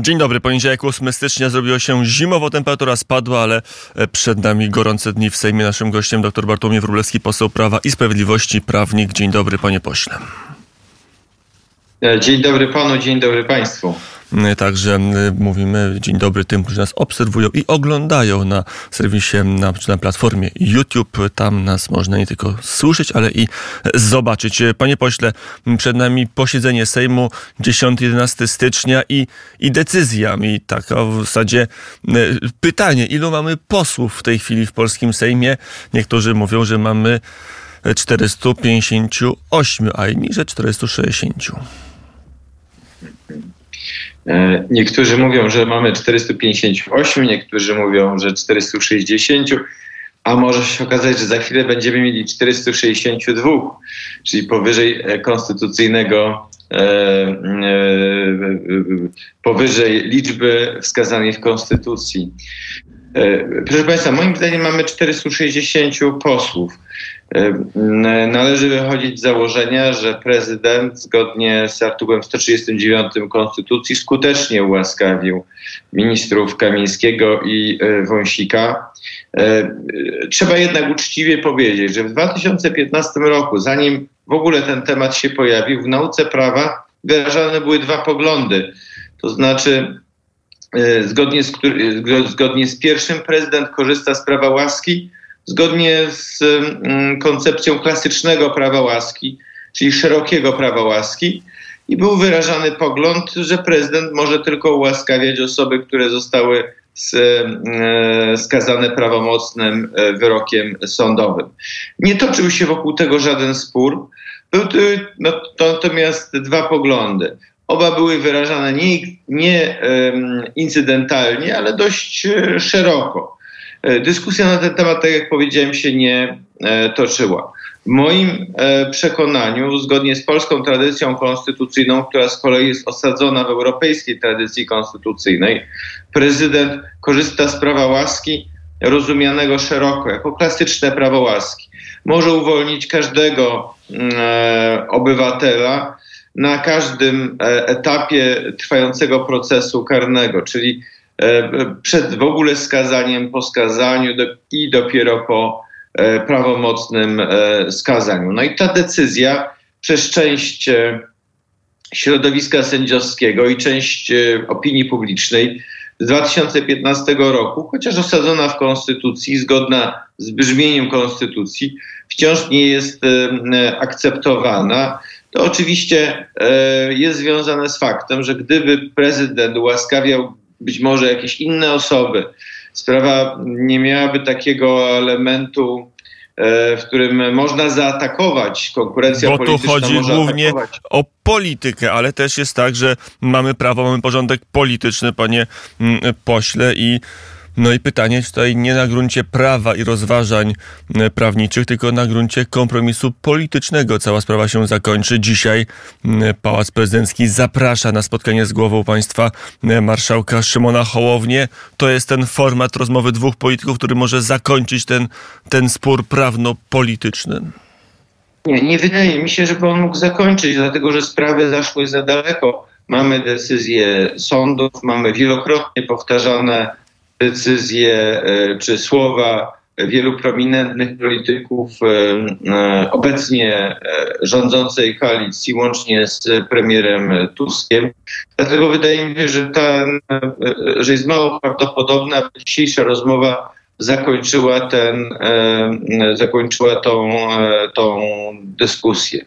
Dzień dobry. Poniedziałek 8 stycznia zrobiło się zimowo, temperatura spadła, ale e, przed nami gorące dni w Sejmie. Naszym gościem dr Bartłomiej Wróblewski, poseł Prawa i Sprawiedliwości, prawnik. Dzień dobry, panie pośle. E, dzień dobry panu, dzień dobry państwu. E, także mówimy dzień dobry tym, którzy nas obserwują i oglądają na serwisie, na, na platformie YouTube. Tam nas można nie tylko słyszeć, ale i zobaczyć. E, panie pośle, przed nami posiedzenie Sejmu 10-11 stycznia i, i decyzja. I taka w zasadzie pytanie, ilu mamy posłów w tej chwili w polskim Sejmie? Niektórzy mówią, że mamy 458, a inni, że 460. E, niektórzy mówią, że mamy 458, niektórzy mówią, że 460, a może się okazać, że za chwilę będziemy mieli 462, czyli powyżej e, konstytucyjnego, e, powyżej liczby wskazanej w Konstytucji. Proszę Państwa, moim zdaniem mamy 460 posłów. E, należy wychodzić z założenia, że prezydent zgodnie z artykułem 139 Konstytucji skutecznie ułaskawił ministrów Kamińskiego i e, Wąsika. Trzeba jednak uczciwie powiedzieć, że w 2015 roku, zanim w ogóle ten temat się pojawił, w nauce prawa wyrażane były dwa poglądy. To znaczy E, zgodnie z, e, zgodnie z pierwszym prezydent korzysta z prawa łaski, zgodnie z mm, koncepcją klasycznego prawa łaski, czyli szerokiego prawa łaski. I był wyrażany pogląd, że prezydent może tylko ułaskawiać osoby, które zostały e, skazane prawomocnym wyrokiem sądowym. Nie toczył się wokół tego żaden spór. Były no, natomiast dwa poglądy. Oba były wyrażane nie, nie incydentalnie, ale dość e, szeroko. E, dyskusja na ten temat, tak jak powiedziałem, się nie e, toczyła. W moim przekonaniu, zgodnie z polską tradycją konstytucyjną, która z kolei jest osadzona w europejskiej tradycji konstytucyjnej, prezydent korzysta z prawa łaski rozumianego szeroko, jako klasyczne prawo łaski. Może uwolnić każdego mm, obywatela na każdym e, etapie trwającego procesu karnego, czyli e, przed w ogóle skazaniem, po skazaniu i dopiero po e, prawomocnym skazaniu. No i ta decyzja przez część środowiska sędziowskiego i część opinii publicznej z 2015 roku, chociaż osadzona w konstytucji, zgodna z brzmieniem konstytucji, wciąż nie jest akceptowana to oczywiście e, jest związane z faktem, że gdyby prezydent ułaskawiał być może jakieś inne osoby, sprawa nie miałaby takiego elementu, e, w którym można zaatakować konkurencja Bo polityczna. Bo tu chodzi głównie atakować. o politykę, ale też jest tak, że mamy prawo, mamy porządek polityczny, panie mm, pośle i no i pytanie tutaj nie na gruncie prawa i rozważań e, prawniczych, tylko na gruncie kompromisu politycznego. Cała sprawa się zakończy. Dzisiaj Pałac Prezydencki zaprasza na spotkanie z głową państwa e, marszałka Szymona Hołownię. To jest ten format rozmowy dwóch polityków, który może zakończyć ten, ten spór prawno-polityczny. Nie, nie wydaje mi się, żeby on mógł zakończyć, dlatego że sprawy zaszły za daleko. Mamy decyzje sądów, mamy wielokrotnie powtarzane decyzje e, czy słowa wielu prominentnych polityków e, e, obecnie rządzącej koalicji, łącznie z premierem Tuskiem. Dlatego wydaje mi się, że, ta, że jest mało prawdopodobne, aby dzisiejsza rozmowa zakończyła, ten, zakończyła tą, tą dyskusję.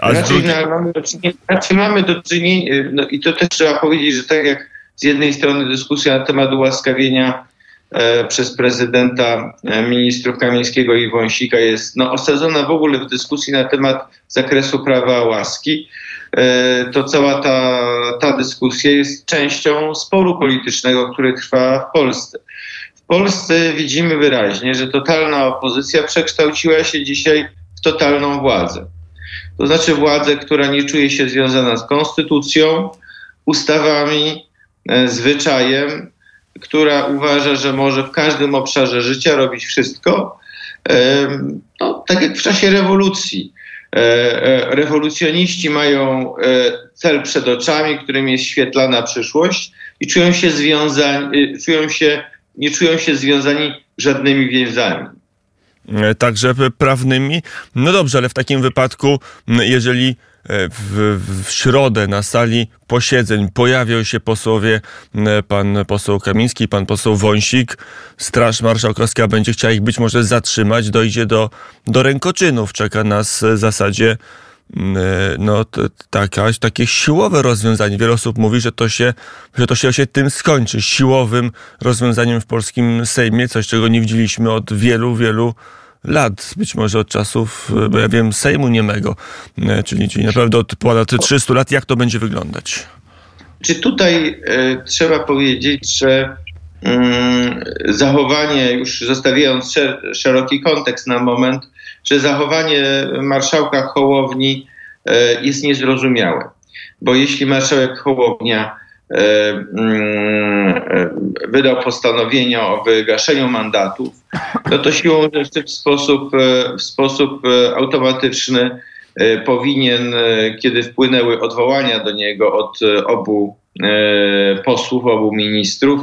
A raczej, mamy do czynienia, raczej mamy do czynienia, no i to też trzeba powiedzieć, że tak jak z jednej strony dyskusja na temat ułaskawienia e, przez prezydenta e, ministrów Kamińskiego i Wąsika jest no, osadzona w ogóle w dyskusji na temat zakresu prawa łaski. E, to cała ta, ta dyskusja jest częścią sporu politycznego, który trwa w Polsce. W Polsce widzimy wyraźnie, że totalna opozycja przekształciła się dzisiaj w totalną władzę. To znaczy władzę, która nie czuje się związana z konstytucją, ustawami, zwyczajem, która uważa, że może w każdym obszarze życia robić wszystko, e, no, tak jak w czasie rewolucji. rewolucjoniści mają cel przed oczami, którym jest świetlana przyszłość i czują się związani, czują się, nie czują się związani żadnymi więzami. Także prawnymi. No dobrze, ale w takim wypadku, jeżeli E, w, w środę na sali posiedzeń pojawią się posłowie, e, pan poseł Kamiński, pan poseł Wąsik. Straż Marszałkowska będzie chciała ich być może zatrzymać, dojdzie do, do rękoczynów. Czeka nas w zasadzie e, no, taka, takie siłowe rozwiązanie. Wiele osób mówi, że to, się, że to się, się tym skończy. Siłowym rozwiązaniem w polskim Sejmie, coś czego nie widzieliśmy od wielu, wielu być może od czasów, bo ja wiem, Sejmu Niemego, e, czyli, czyli naprawdę od ponad 300 lat. Jak to będzie wyglądać? Czy tutaj e, trzeba powiedzieć, że mm, zachowanie, już zostawiając szer szeroki kontekst na moment, że zachowanie marszałka Hołowni e, jest niezrozumiałe. Bo jeśli marszałek Hołownia wydał postanowienie o wygaszeniu mandatów, no to siłą rzeczy w sposób, e, w sposób automatyczny powinien, kiedy wpłynęły odwołania do niego od obu posłów, obu ministrów,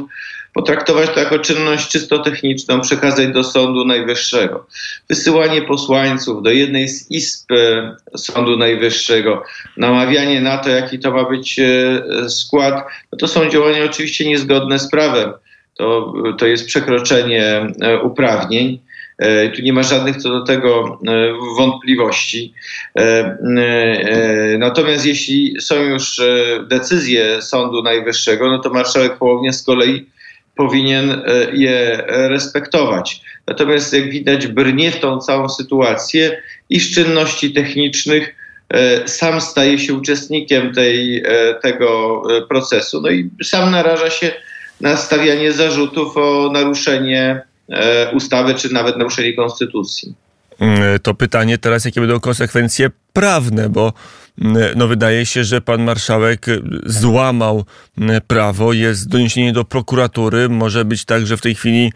potraktować to jako czynność czysto techniczną, przekazać do Sądu Najwyższego. Wysyłanie posłańców do jednej z izb e, Sądu Najwyższego, namawianie na to, jaki to ma być e, skład, no to są działania oczywiście niezgodne z prawem. To, to jest przekroczenie e, uprawnień. Tu nie ma żadnych co do tego wątpliwości. Natomiast jeśli są już decyzje Sądu Najwyższego, no to marszałek Hołownia z kolei powinien e, je respektować. Natomiast jak widać, brnie w tą całą sytuację i z czynności technicznych e, sam staje się uczestnikiem tej, e, tego procesu. No i sam naraża się na stawianie zarzutów o naruszenie ustawy, czy nawet naruszenie konstytucji. Mm, to pytanie teraz, jakie będą konsekwencje prawne, bo no wydaje się, że pan marszałek złamał mm, prawo, jest doniesienie do prokuratury, może być tak, że w tej chwili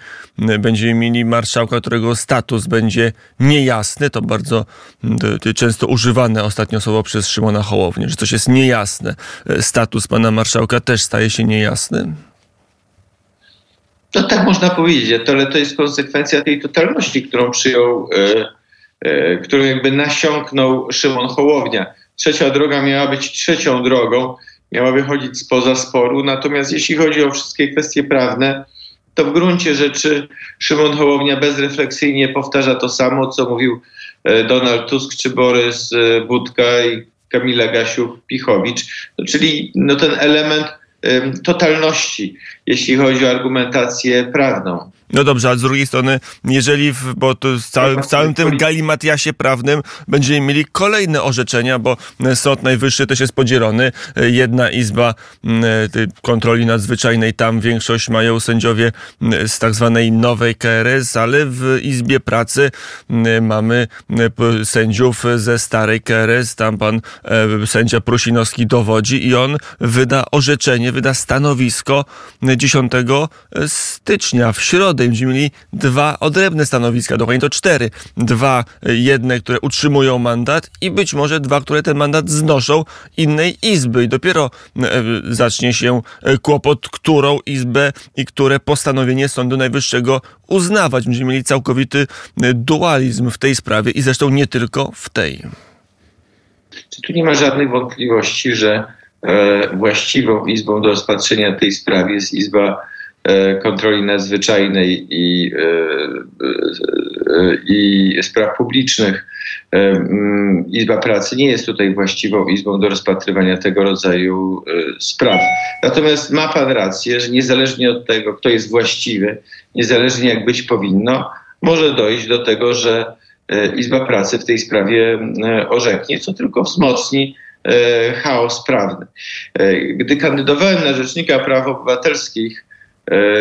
będziemy mieli marszałka, którego status będzie niejasny, to bardzo często używane ostatnio słowo przez Szymona Hołownię, że coś jest niejasne. Status pana marszałka też staje się niejasny. No tak można powiedzieć, ale to jest konsekwencja tej totalności, którą przyjął, e, e, którą jakby nasiąknął Szymon Hołownia. Trzecia droga miała być trzecią drogą, miała wychodzić spoza sporu, natomiast jeśli chodzi o wszystkie kwestie prawne, to w gruncie rzeczy Szymon Hołownia bezrefleksyjnie powtarza to samo, co mówił e, Donald Tusk czy Borys e, Budka i Kamila Gasiuk-Pichowicz, no, czyli no, ten element totalności, jeśli chodzi o argumentację prawną. No dobrze, ale z drugiej strony, jeżeli, w, bo to w całym, w całym tym galimatiasie prawnym będziemy mieli kolejne orzeczenia, bo Sąd Najwyższy też jest podzielony. Jedna izba kontroli nadzwyczajnej, tam większość mają sędziowie z tak zwanej nowej KRS, ale w Izbie Pracy mamy sędziów ze starej KRS, tam pan e, sędzia Prusinowski dowodzi i on wyda orzeczenie, wyda stanowisko 10 stycznia w środę będziemy mieli dwa odrębne stanowiska, dokładnie to cztery. Dwa, e, jedne, które utrzymują mandat i być może dwa, które ten mandat znoszą innej izby. I dopiero e, zacznie się e, kłopot, którą izbę i które postanowienie Sądu Najwyższego uznawać. Będziemy mieli całkowity dualizm w tej sprawie i zresztą nie tylko w tej. Czy tu nie ma żadnych wątpliwości, że właściwą izbą do rozpatrzenia tej sprawy jest Izba E, kontroli nadzwyczajnej i, e, e, i spraw publicznych. Izba Pracy nie jest tutaj właściwą izbą do rozpatrywania tego rodzaju spraw. Natomiast ma Pan rację, że niezależnie od tego, kto jest właściwy, niezależnie jak być powinno, może dojść do tego, że Izba Pracy w tej sprawie orzeknie, co tylko wzmocni chaos prawny. Gdy kandydowałem na Rzecznika Praw Obywatelskich, E,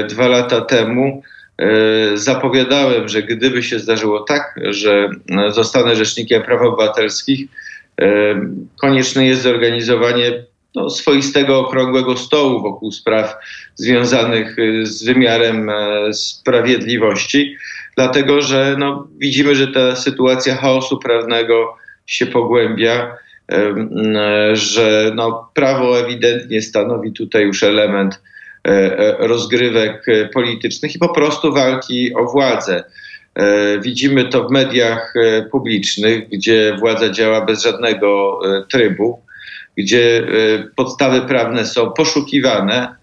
dwa lata temu e, zapowiadałem, że gdyby się zdarzyło tak, że zostanę rzecznikiem praw obywatelskich, e, konieczne jest zorganizowanie no, swoistego okrągłego stołu wokół spraw związanych z wymiarem sprawiedliwości, dlatego że no, widzimy, że ta sytuacja chaosu prawnego się pogłębia, że no, prawo ewidentnie stanowi tutaj już element rozgrywek politycznych i po prostu walki o władzę. Widzimy to w mediach publicznych, gdzie władza działa bez żadnego trybu, gdzie podstawy prawne są poszukiwane,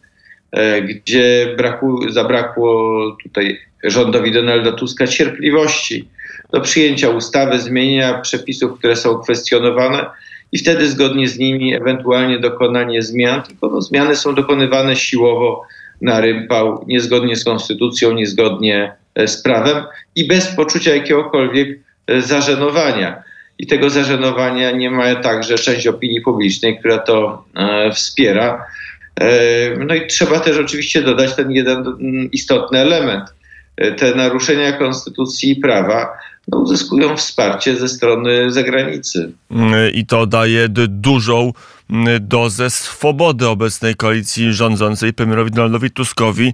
gdzie braku, zabrakło tutaj rządowi Donalda Tuska cierpliwości do przyjęcia ustawy, zmienienia przepisów, które są kwestionowane i wtedy zgodnie z nimi ewentualnie dokonanie zmian, tylko no, zmiany są dokonywane siłowo na rympał, niezgodnie z konstytucją, niezgodnie e, z prawem i bez poczucia jakiegokolwiek e, zażenowania. I tego zażenowania nie ma także część opinii publicznej, która to e, wspiera. E, no i trzeba też oczywiście dodać ten jeden mm, istotny element te naruszenia konstytucji i prawa no, uzyskują wsparcie ze strony zagranicy. I to daje dużą dozę swobody obecnej koalicji rządzącej premierowi Donaldowi Tuskowi,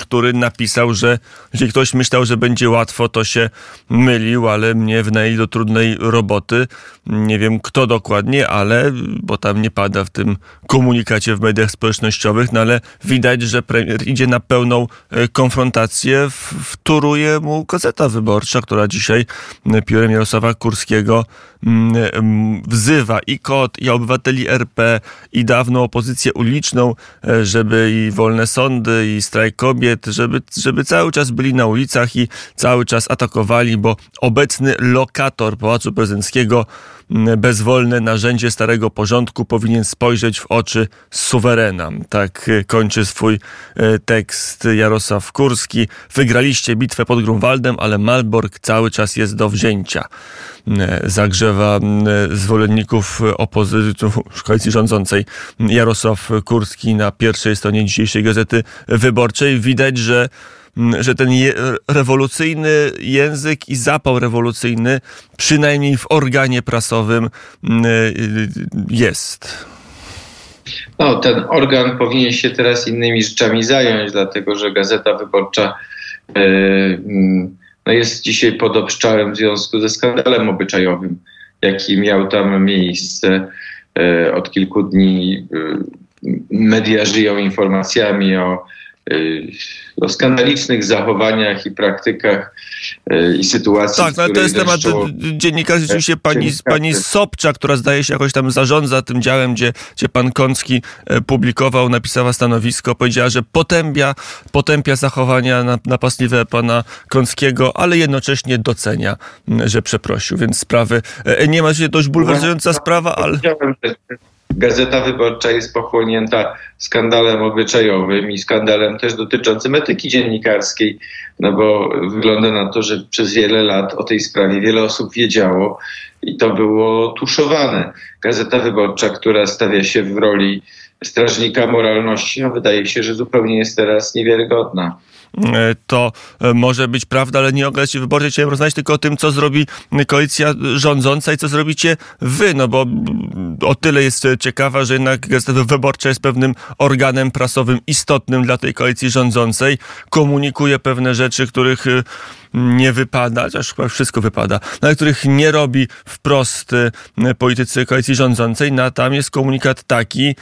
który napisał, że jeśli ktoś myślał, że będzie łatwo, to się mylił, ale mnie wnęli do trudnej roboty. Nie wiem kto dokładnie, ale, bo tam nie pada w tym komunikacie w mediach społecznościowych, no ale widać, że premier idzie na pełną e, konfrontację, wtóruje mu gazeta wyborcza, która dzisiaj piórem Jarosława Kurskiego wzywa i KOT, i obywateli RP, i dawną opozycję uliczną, e, żeby i wolne sądy, i strajk kobiet, żeby, żeby cały czas byli na ulicach i cały czas atakowali, bo obecny lokator Pałacu Prezydenckiego bezwolne narzędzie starego porządku powinien spojrzeć w oczy suwerena. Tak e, kończy swój e, tekst Jarosław Kurski. Wygraliście bitwę pod Grunwaldem, ale Malbork cały czas jest do wzięcia. Zagrzewa zwolenników opozycji, koalicji rządzącej Jarosław Kurski na pierwszej stronie dzisiejszej Gazety Wyborczej. Widać, że że ten je, rewolucyjny język i zapał rewolucyjny, przynajmniej w organie prasowym, jest. No, ten organ powinien się teraz innymi rzeczami zająć, dlatego że Gazeta Wyborcza yy, no jest dzisiaj pod obszczałem w związku ze skandalem obyczajowym, jaki miał tam miejsce. Yy, od kilku dni yy, media żyją informacjami o Y, o skandalicznych zachowaniach i praktykach y, i sytuacji. Tak, no to jest temat dziennikarzy, rzeczywiście pani, pani Sobcza, która zdaje się jakoś tam zarządza tym działem, gdzie, gdzie pan Kącki e, publikował, napisała stanowisko, powiedziała, że potępia, potępia zachowania napastliwe pana Kąckiego, ale jednocześnie docenia, że przeprosił, więc sprawy, e, nie ma się dość bulwersująca sprawa, ale... Gazeta Wyborcza jest pochłonięta skandalem obyczajowym i skandalem też dotyczącym etyki dziennikarskiej, no bo wygląda na to, że przez wiele lat o tej sprawie wiele osób wiedziało i to było tuszowane. Gazeta Wyborcza, która stawia się w roli strażnika moralności, no wydaje się, że zupełnie jest teraz niewiarygodna. E, to e, może być prawda, ale nie o gazecie wyborczej chciałem rozmawiać tylko o tym, co zrobi koalicja rządząca i co zrobicie wy, no bo o tyle jest ciekawa, że jednak Gazeta Wyborcza jest pewnym organem prasowym istotnym dla tej koalicji rządzącej, komunikuje pewne rzeczy, których y, nie wypada, chociaż chyba wszystko wypada, na których nie robi wprost politycy koalicji rządzącej, na tam jest komunikat taki,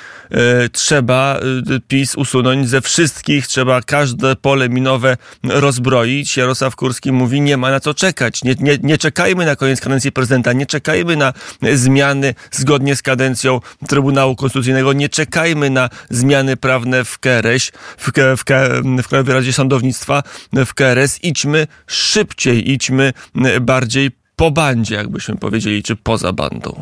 trzeba PiS usunąć ze wszystkich, trzeba każde pole minowe rozbroić. Jarosław Kurski mówi, nie ma na co czekać, nie, nie, nie czekajmy na koniec kadencji prezydenta, nie czekajmy na zmiany zgodnie z kadencją Trybunału Konstytucyjnego. Nie czekajmy na zmiany prawne w KRS, w, w, w Krajowej Radzie Sądownictwa, w KRS. Idźmy szybciej, idźmy bardziej po bandzie, jakbyśmy powiedzieli, czy poza bandą.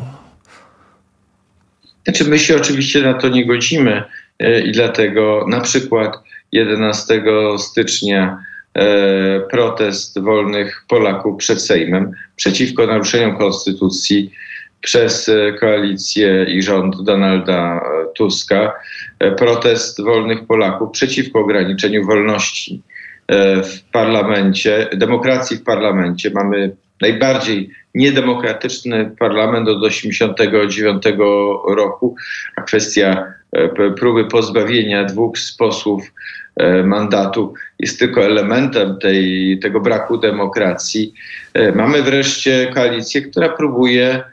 Znaczy, my się oczywiście na to nie godzimy e, i dlatego na przykład 11 stycznia e, protest wolnych Polaków przed Sejmem przeciwko naruszeniom konstytucji przez e, koalicję i rząd Donalda e, Tuska protest wolnych Polaków przeciwko ograniczeniu wolności w parlamencie, demokracji w parlamencie. Mamy najbardziej niedemokratyczny parlament od 1989 roku, a kwestia próby pozbawienia dwóch z posłów mandatu jest tylko elementem tej, tego braku demokracji. Mamy wreszcie koalicję, która próbuje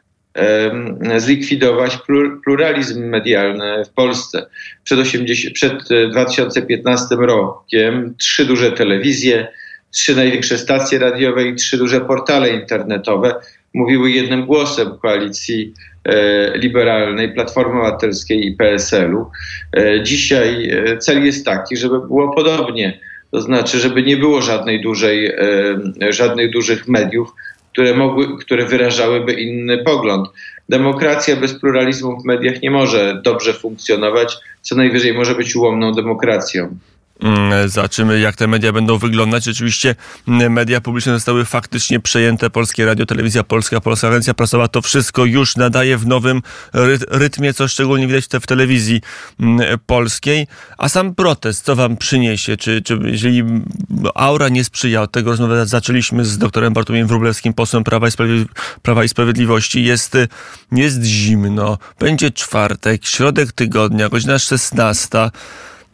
zlikwidować pluralizm medialny w Polsce. Przed, 80, przed 2015 rokiem trzy duże telewizje, trzy największe stacje radiowe i trzy duże portale internetowe mówiły jednym głosem koalicji e, liberalnej, Platformy Obywatelskiej i PSL-u. E, dzisiaj e, cel jest taki, żeby było podobnie. To znaczy, żeby nie było żadnej dużej, żadnych dużych mediów, które, mogły, które wyrażałyby inny pogląd. Demokracja bez pluralizmu w mediach nie może dobrze funkcjonować, co najwyżej może być ułomną demokracją. Mm, zobaczymy, jak te media będą wyglądać. Rzeczywiście mm, media publiczne zostały faktycznie przejęte. Polskie Radio, Telewizja Polska, Polska Agencja Prasowa. To wszystko już nadaje w nowym rytmie, co szczególnie widać w telewizji mm, polskiej. A sam protest, co wam przyniesie? Czy, czy jeżeli aura nie sprzyja, od tego rozmowę zaczęliśmy z doktorem Bartłomiejem Wróblewskim, posłem Prawa i, Prawa i Sprawiedliwości. Jest, jest zimno, będzie czwartek, środek tygodnia, godzina 16.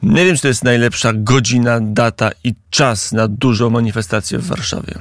Nie wiem, czy to jest najlepsza godzina, data i czas na dużą manifestację w Warszawie.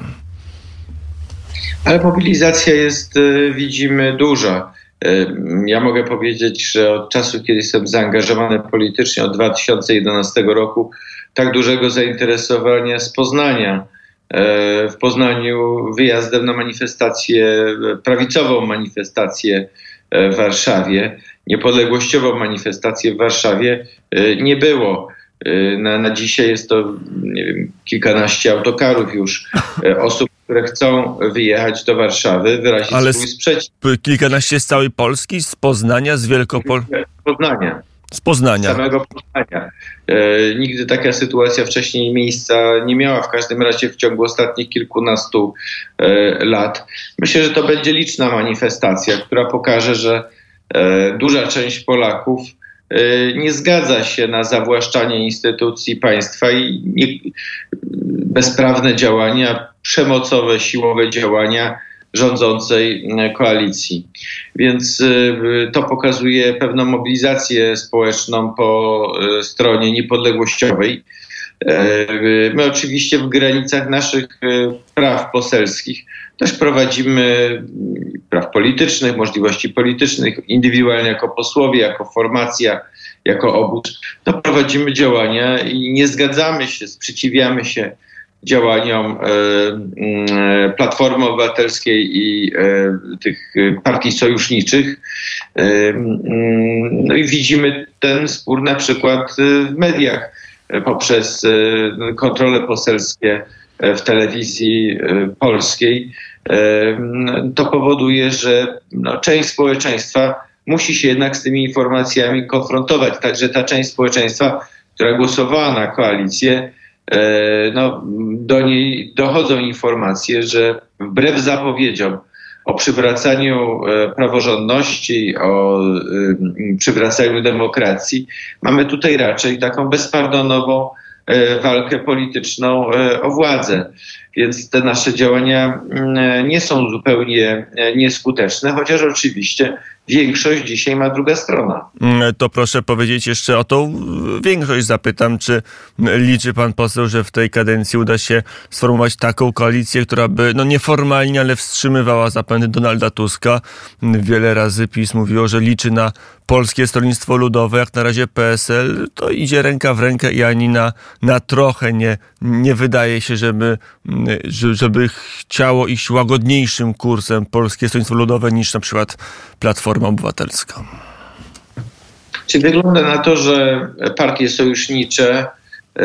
Ale mobilizacja jest, e, widzimy, duża. E, ja mogę powiedzieć, że od czasu, kiedy jestem zaangażowany politycznie, od 2011 roku, tak dużego zainteresowania z Poznania. E, w Poznaniu wyjazdem na manifestację, prawicową manifestację w Warszawie niepodległościową manifestację w Warszawie y, nie było. Y, na, na dzisiaj jest to nie wiem, kilkanaście autokarów już y, osób, które chcą wyjechać do Warszawy, wyrazić Ale swój sprzeciw. Kilkanaście z całej Polski, z Poznania, z Wielkopolski? Z Poznania. Z Poznania. Z samego Poznania. E, nigdy taka sytuacja wcześniej miejsca nie miała, w każdym razie w ciągu ostatnich kilkunastu e, lat. Myślę, że to będzie liczna manifestacja, która pokaże, że E, duża część Polaków e, nie zgadza się na zawłaszczanie instytucji państwa i nie, bezprawne działania, przemocowe, siłowe działania rządzącej koalicji. Więc e, to pokazuje pewną mobilizację społeczną po stronie niepodległościowej. My oczywiście w granicach naszych praw poselskich też prowadzimy praw politycznych, możliwości politycznych, indywidualnie jako posłowie, jako formacja, jako obóz, to prowadzimy działania i nie zgadzamy się, sprzeciwiamy się działaniom e, e, Platformy Obywatelskiej i e, tych partii sojuszniczych. No i widzimy ten spór na przykład w mediach poprzez kontrole poselskie w telewizji polskiej to powoduje, że no, część społeczeństwa musi się jednak z tymi informacjami konfrontować. Także ta część społeczeństwa, która głosowała na koalicję, e, no, do niej dochodzą informacje, że wbrew zapowiedziom o przywracaniu e, praworządności, o przywracaniu demokracji, mamy tutaj raczej taką bezpardonową e, walkę polityczną o władzę. Więc te nasze działania mm, nie są zupełnie e, nieskuteczne, chociaż oczywiście większość dzisiaj ma druga strona. Mm, to proszę powiedzieć jeszcze o tą większość. Zapytam, czy liczy pan poseł, że w tej kadencji uda się sformułować taką koalicję, która by, no nieformalnie, ale wstrzymywała zapędy Donalda Tuska. Wiele razy PiS mówiło, że liczy na Polskie Stronnictwo Ludowe, jak na razie PSL, to idzie ręka w rękę i ani na, na trochę nie, nie wydaje się, żeby, żeby chciało iść łagodniejszym kursem Polskie Stronnictwo Ludowe niż na przykład Platforma Obywatelska. Czy wygląda na to, że partie sojusznicze y,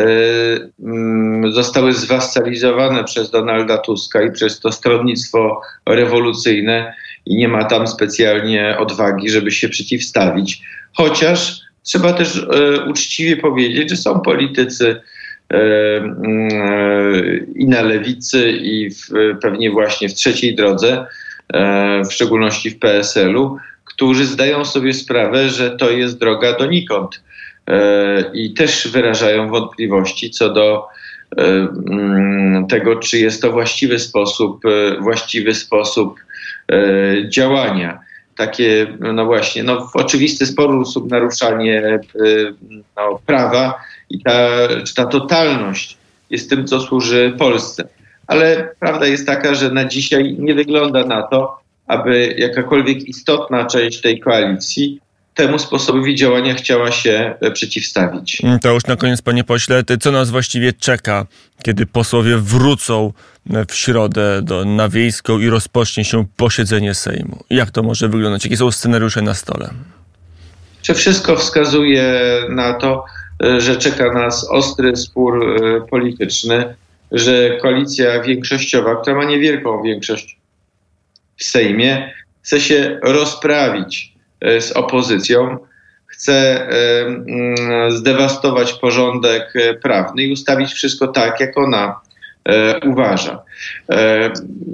mm, zostały zwassalizowane przez Donalda Tuska i przez to stronnictwo rewolucyjne i nie ma tam specjalnie odwagi, żeby się przeciwstawić. Chociaż trzeba też e, uczciwie powiedzieć, że są politycy e, mm, i na lewicy, i w, pewnie właśnie w trzeciej drodze, e, w szczególności w PSL-u, którzy zdają sobie sprawę, że to jest droga donikąd. I też wyrażają wątpliwości co do mm, tego, czy jest to właściwy sposób, właściwy sposób E, działania. Takie, no właśnie, no w oczywisty sposób naruszanie e, no, prawa i ta, czy ta totalność jest tym, co służy Polsce. Ale prawda jest taka, że na dzisiaj nie wygląda na to, aby jakakolwiek istotna część tej koalicji temu sposobowi działania chciała się e, przeciwstawić. Mm, to już na koniec, panie pośle, co nas właściwie czeka, kiedy posłowie wrócą e, w środę do, na wiejską i rozpocznie się posiedzenie Sejmu? Jak to może wyglądać? Jakie są scenariusze na stole? Czy wszystko wskazuje na to, e, że czeka nas ostry spór polityczny, że koalicja większościowa, która ma niewielką większość w Sejmie, chce się rozprawić E, z opozycją, chce e, mm, zdewastować porządek e, prawny i ustawić wszystko tak, jak ona uważa.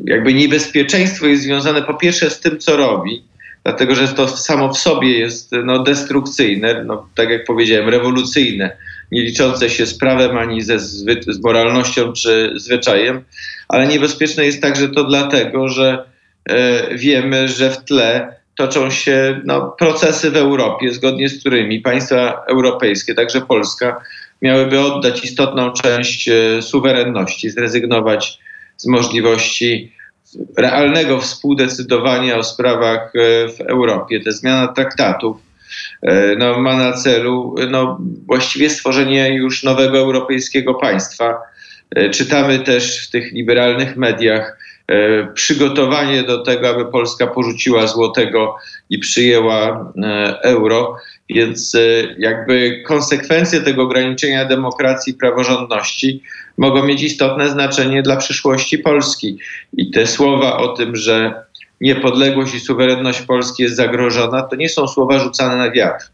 Jakby niebezpieczeństwo jest związane po pierwsze z tym, co robi, dlatego że to samo w sobie jest no, destrukcyjne, no, tak jak powiedziałem, rewolucyjne, nie liczące się z prawem ani ze, z moralnością czy zwyczajem, ale niebezpieczne jest także to dlatego, że wiemy, że w tle toczą się no, procesy w Europie, zgodnie z którymi państwa europejskie, także Polska, miałyby oddać istotną część e, suwerenności, zrezygnować z możliwości realnego współdecydowania o sprawach e, w Europie. Ta zmiana traktatów e, no, ma na celu no, właściwie stworzenie już nowego europejskiego państwa. Czytamy też w tych liberalnych mediach, E, przygotowanie do tego, aby Polska porzuciła złotego i przyjęła e, euro. Więc e, jakby konsekwencje tego ograniczenia demokracji i praworządności mogą mieć istotne znaczenie dla przyszłości Polski. I te słowa o tym, że niepodległość i suwerenność Polski jest zagrożona, to nie są słowa rzucane na wiatr.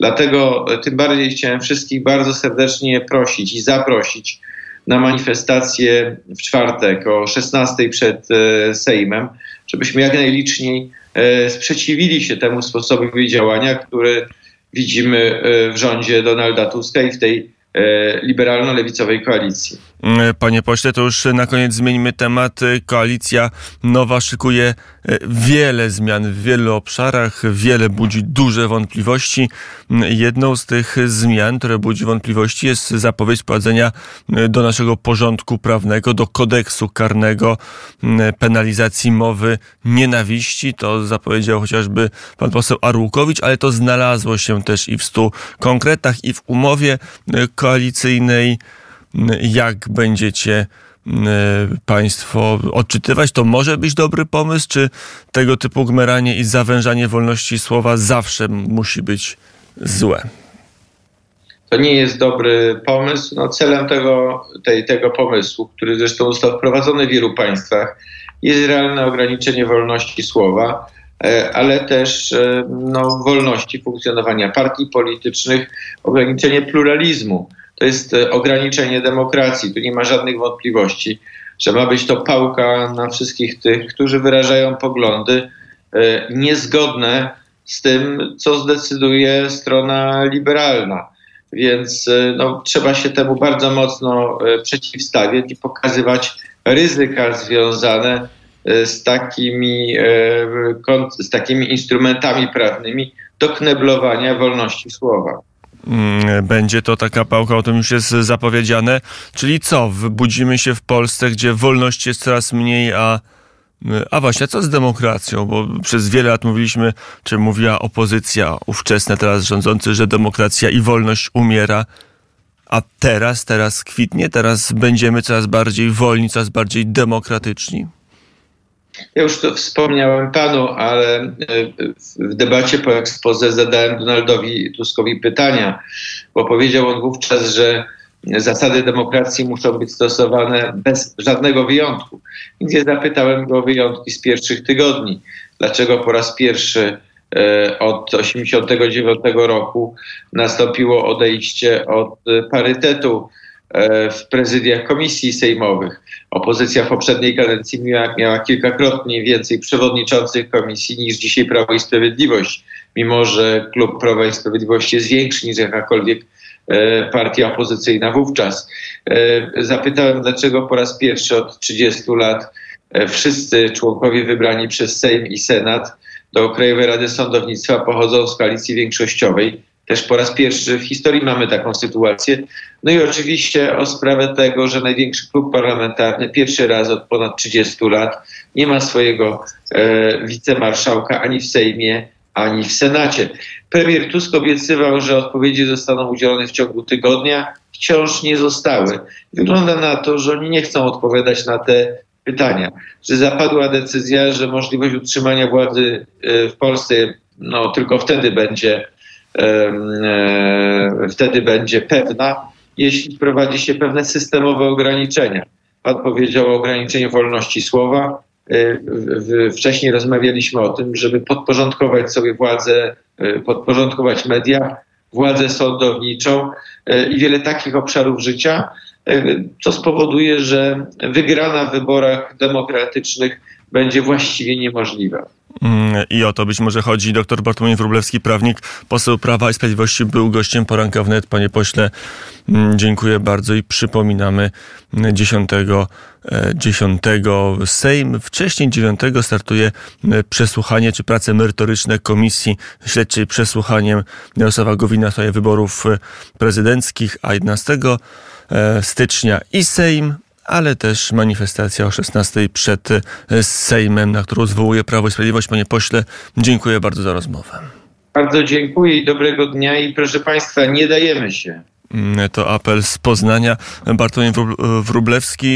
Dlatego tym bardziej chciałem wszystkich bardzo serdecznie prosić i zaprosić na manifestację w czwartek o 16 przed e, Sejmem, żebyśmy jak najliczniej e, sprzeciwili się temu sposobowi działania, który widzimy e, w rządzie Donalda Tuska i w tej liberalno-lewicowej koalicji. Mm, panie pośle, to już na koniec zmieńmy temat. Koalicja nowa szykuje e, wiele zmian w wielu obszarach, wiele budzi duże wątpliwości. Jedną z tych zmian, które budzi wątpliwości, jest zapowiedź wprowadzenia e, do naszego porządku prawnego, do kodeksu karnego penalizacji mowy nienawiści. To zapowiedział chociażby pan poseł Arłukowicz, ale to znalazło się też i w stu konkretach, i w umowie e, koalicyjnej jak będziecie Państwo odczytywać, to może być dobry pomysł, czy tego typu gmeranie i zawężanie wolności słowa zawsze musi być złe? To nie jest dobry pomysł. No, celem tego, tej, tego pomysłu, który zresztą został wprowadzony w wielu państwach, jest realne ograniczenie wolności słowa, e, ale też e, no, wolności funkcjonowania partii politycznych, ograniczenie pluralizmu to jest e, ograniczenie demokracji. Tu nie ma żadnych wątpliwości, że ma być to pałka na wszystkich tych, którzy wyrażają poglądy e, niezgodne z tym, co zdecyduje strona liberalna. Więc e, no, trzeba się temu bardzo mocno przeciwstawiać i pokazywać ryzyka związane z takimi, z takimi instrumentami prawnymi do kneblowania wolności słowa. Mm, będzie to taka pałka, o tym już jest zapowiedziane. Czyli co? Budzimy się w Polsce, gdzie wolności jest coraz mniej, a a właśnie, co z demokracją? Bo przez wiele lat mówiliśmy, czy mówiła opozycja ówczesna, teraz rządzący, że demokracja i wolność umiera. A teraz, teraz kwitnie, teraz będziemy coraz bardziej wolni, coraz bardziej demokratyczni. Ja już to wspomniałem panu, ale e, w debacie po ekspoze zadałem Donaldowi Tuskowi pytania, bo powiedział on wówczas, że zasady demokracji muszą być stosowane bez żadnego wyjątku. Więc ja zapytałem go o wyjątki z pierwszych tygodni. Dlaczego po raz pierwszy e, od 1989 roku nastąpiło odejście od parytetu E, w prezydiach komisji sejmowych. Opozycja w poprzedniej kadencji miała, miała kilkakrotnie więcej przewodniczących komisji niż dzisiaj Prawo i Sprawiedliwość, mimo że klub Prawa i Sprawiedliwości jest większy niż jakakolwiek e, partia opozycyjna wówczas. E, zapytałem, dlaczego po raz pierwszy od 30 lat wszyscy członkowie wybrani przez Sejm i Senat do Krajowej Rady Sądownictwa pochodzą z koalicji większościowej Też po raz pierwszy w historii mamy taką sytuację. No i oczywiście o sprawę tego, że największy klub parlamentarny pierwszy raz od ponad 30 lat nie ma swojego e, wicemarszałka ani w Sejmie, ani w Senacie. Premier Tusk obiecywał, że odpowiedzi zostaną udzielone w ciągu tygodnia. Wciąż nie zostały. Wygląda na to, że oni nie chcą odpowiadać na te pytania. Że zapadła decyzja, że możliwość utrzymania władzy e, w Polsce no, tylko wtedy będzie, wtedy będzie pewna, jeśli wprowadzi się pewne systemowe ograniczenia. Pan powiedział o ograniczeniu wolności słowa. E, wcześniej rozmawialiśmy o tym, żeby podporządkować sobie władzę, podporządkować media, władzę sądowniczą i wiele takich obszarów życia, co spowoduje, że wygrana w wyborach demokratycznych będzie właściwie niemożliwa. Mm, I o to być może chodzi. Doktor Bartłomiej Wróblewski, prawnik, poseł Prawa i Sprawiedliwości, był gościem poranka wnet. Panie pośle, mm, dziękuję bardzo i przypominamy 10, 10 e, Sejm. Wcześniej 9 startuje e, przesłuchanie czy prace merytoryczne Komisji Śledczej przesłuchaniem Jarosława Gowina w sprawie wyborów e, prezydenckich, a 11 stycznia i Sejm, ale też manifestacja o 16 przed e, Sejmem, na którą zwołuje Prawo i Sprawiedliwość. Panie pośle, dziękuję bardzo za rozmowę. Bardzo dziękuję i dobrego dnia i proszę Państwa, nie dajemy się. Mm, to apel z Poznania. Bartłomiej Wróblewski.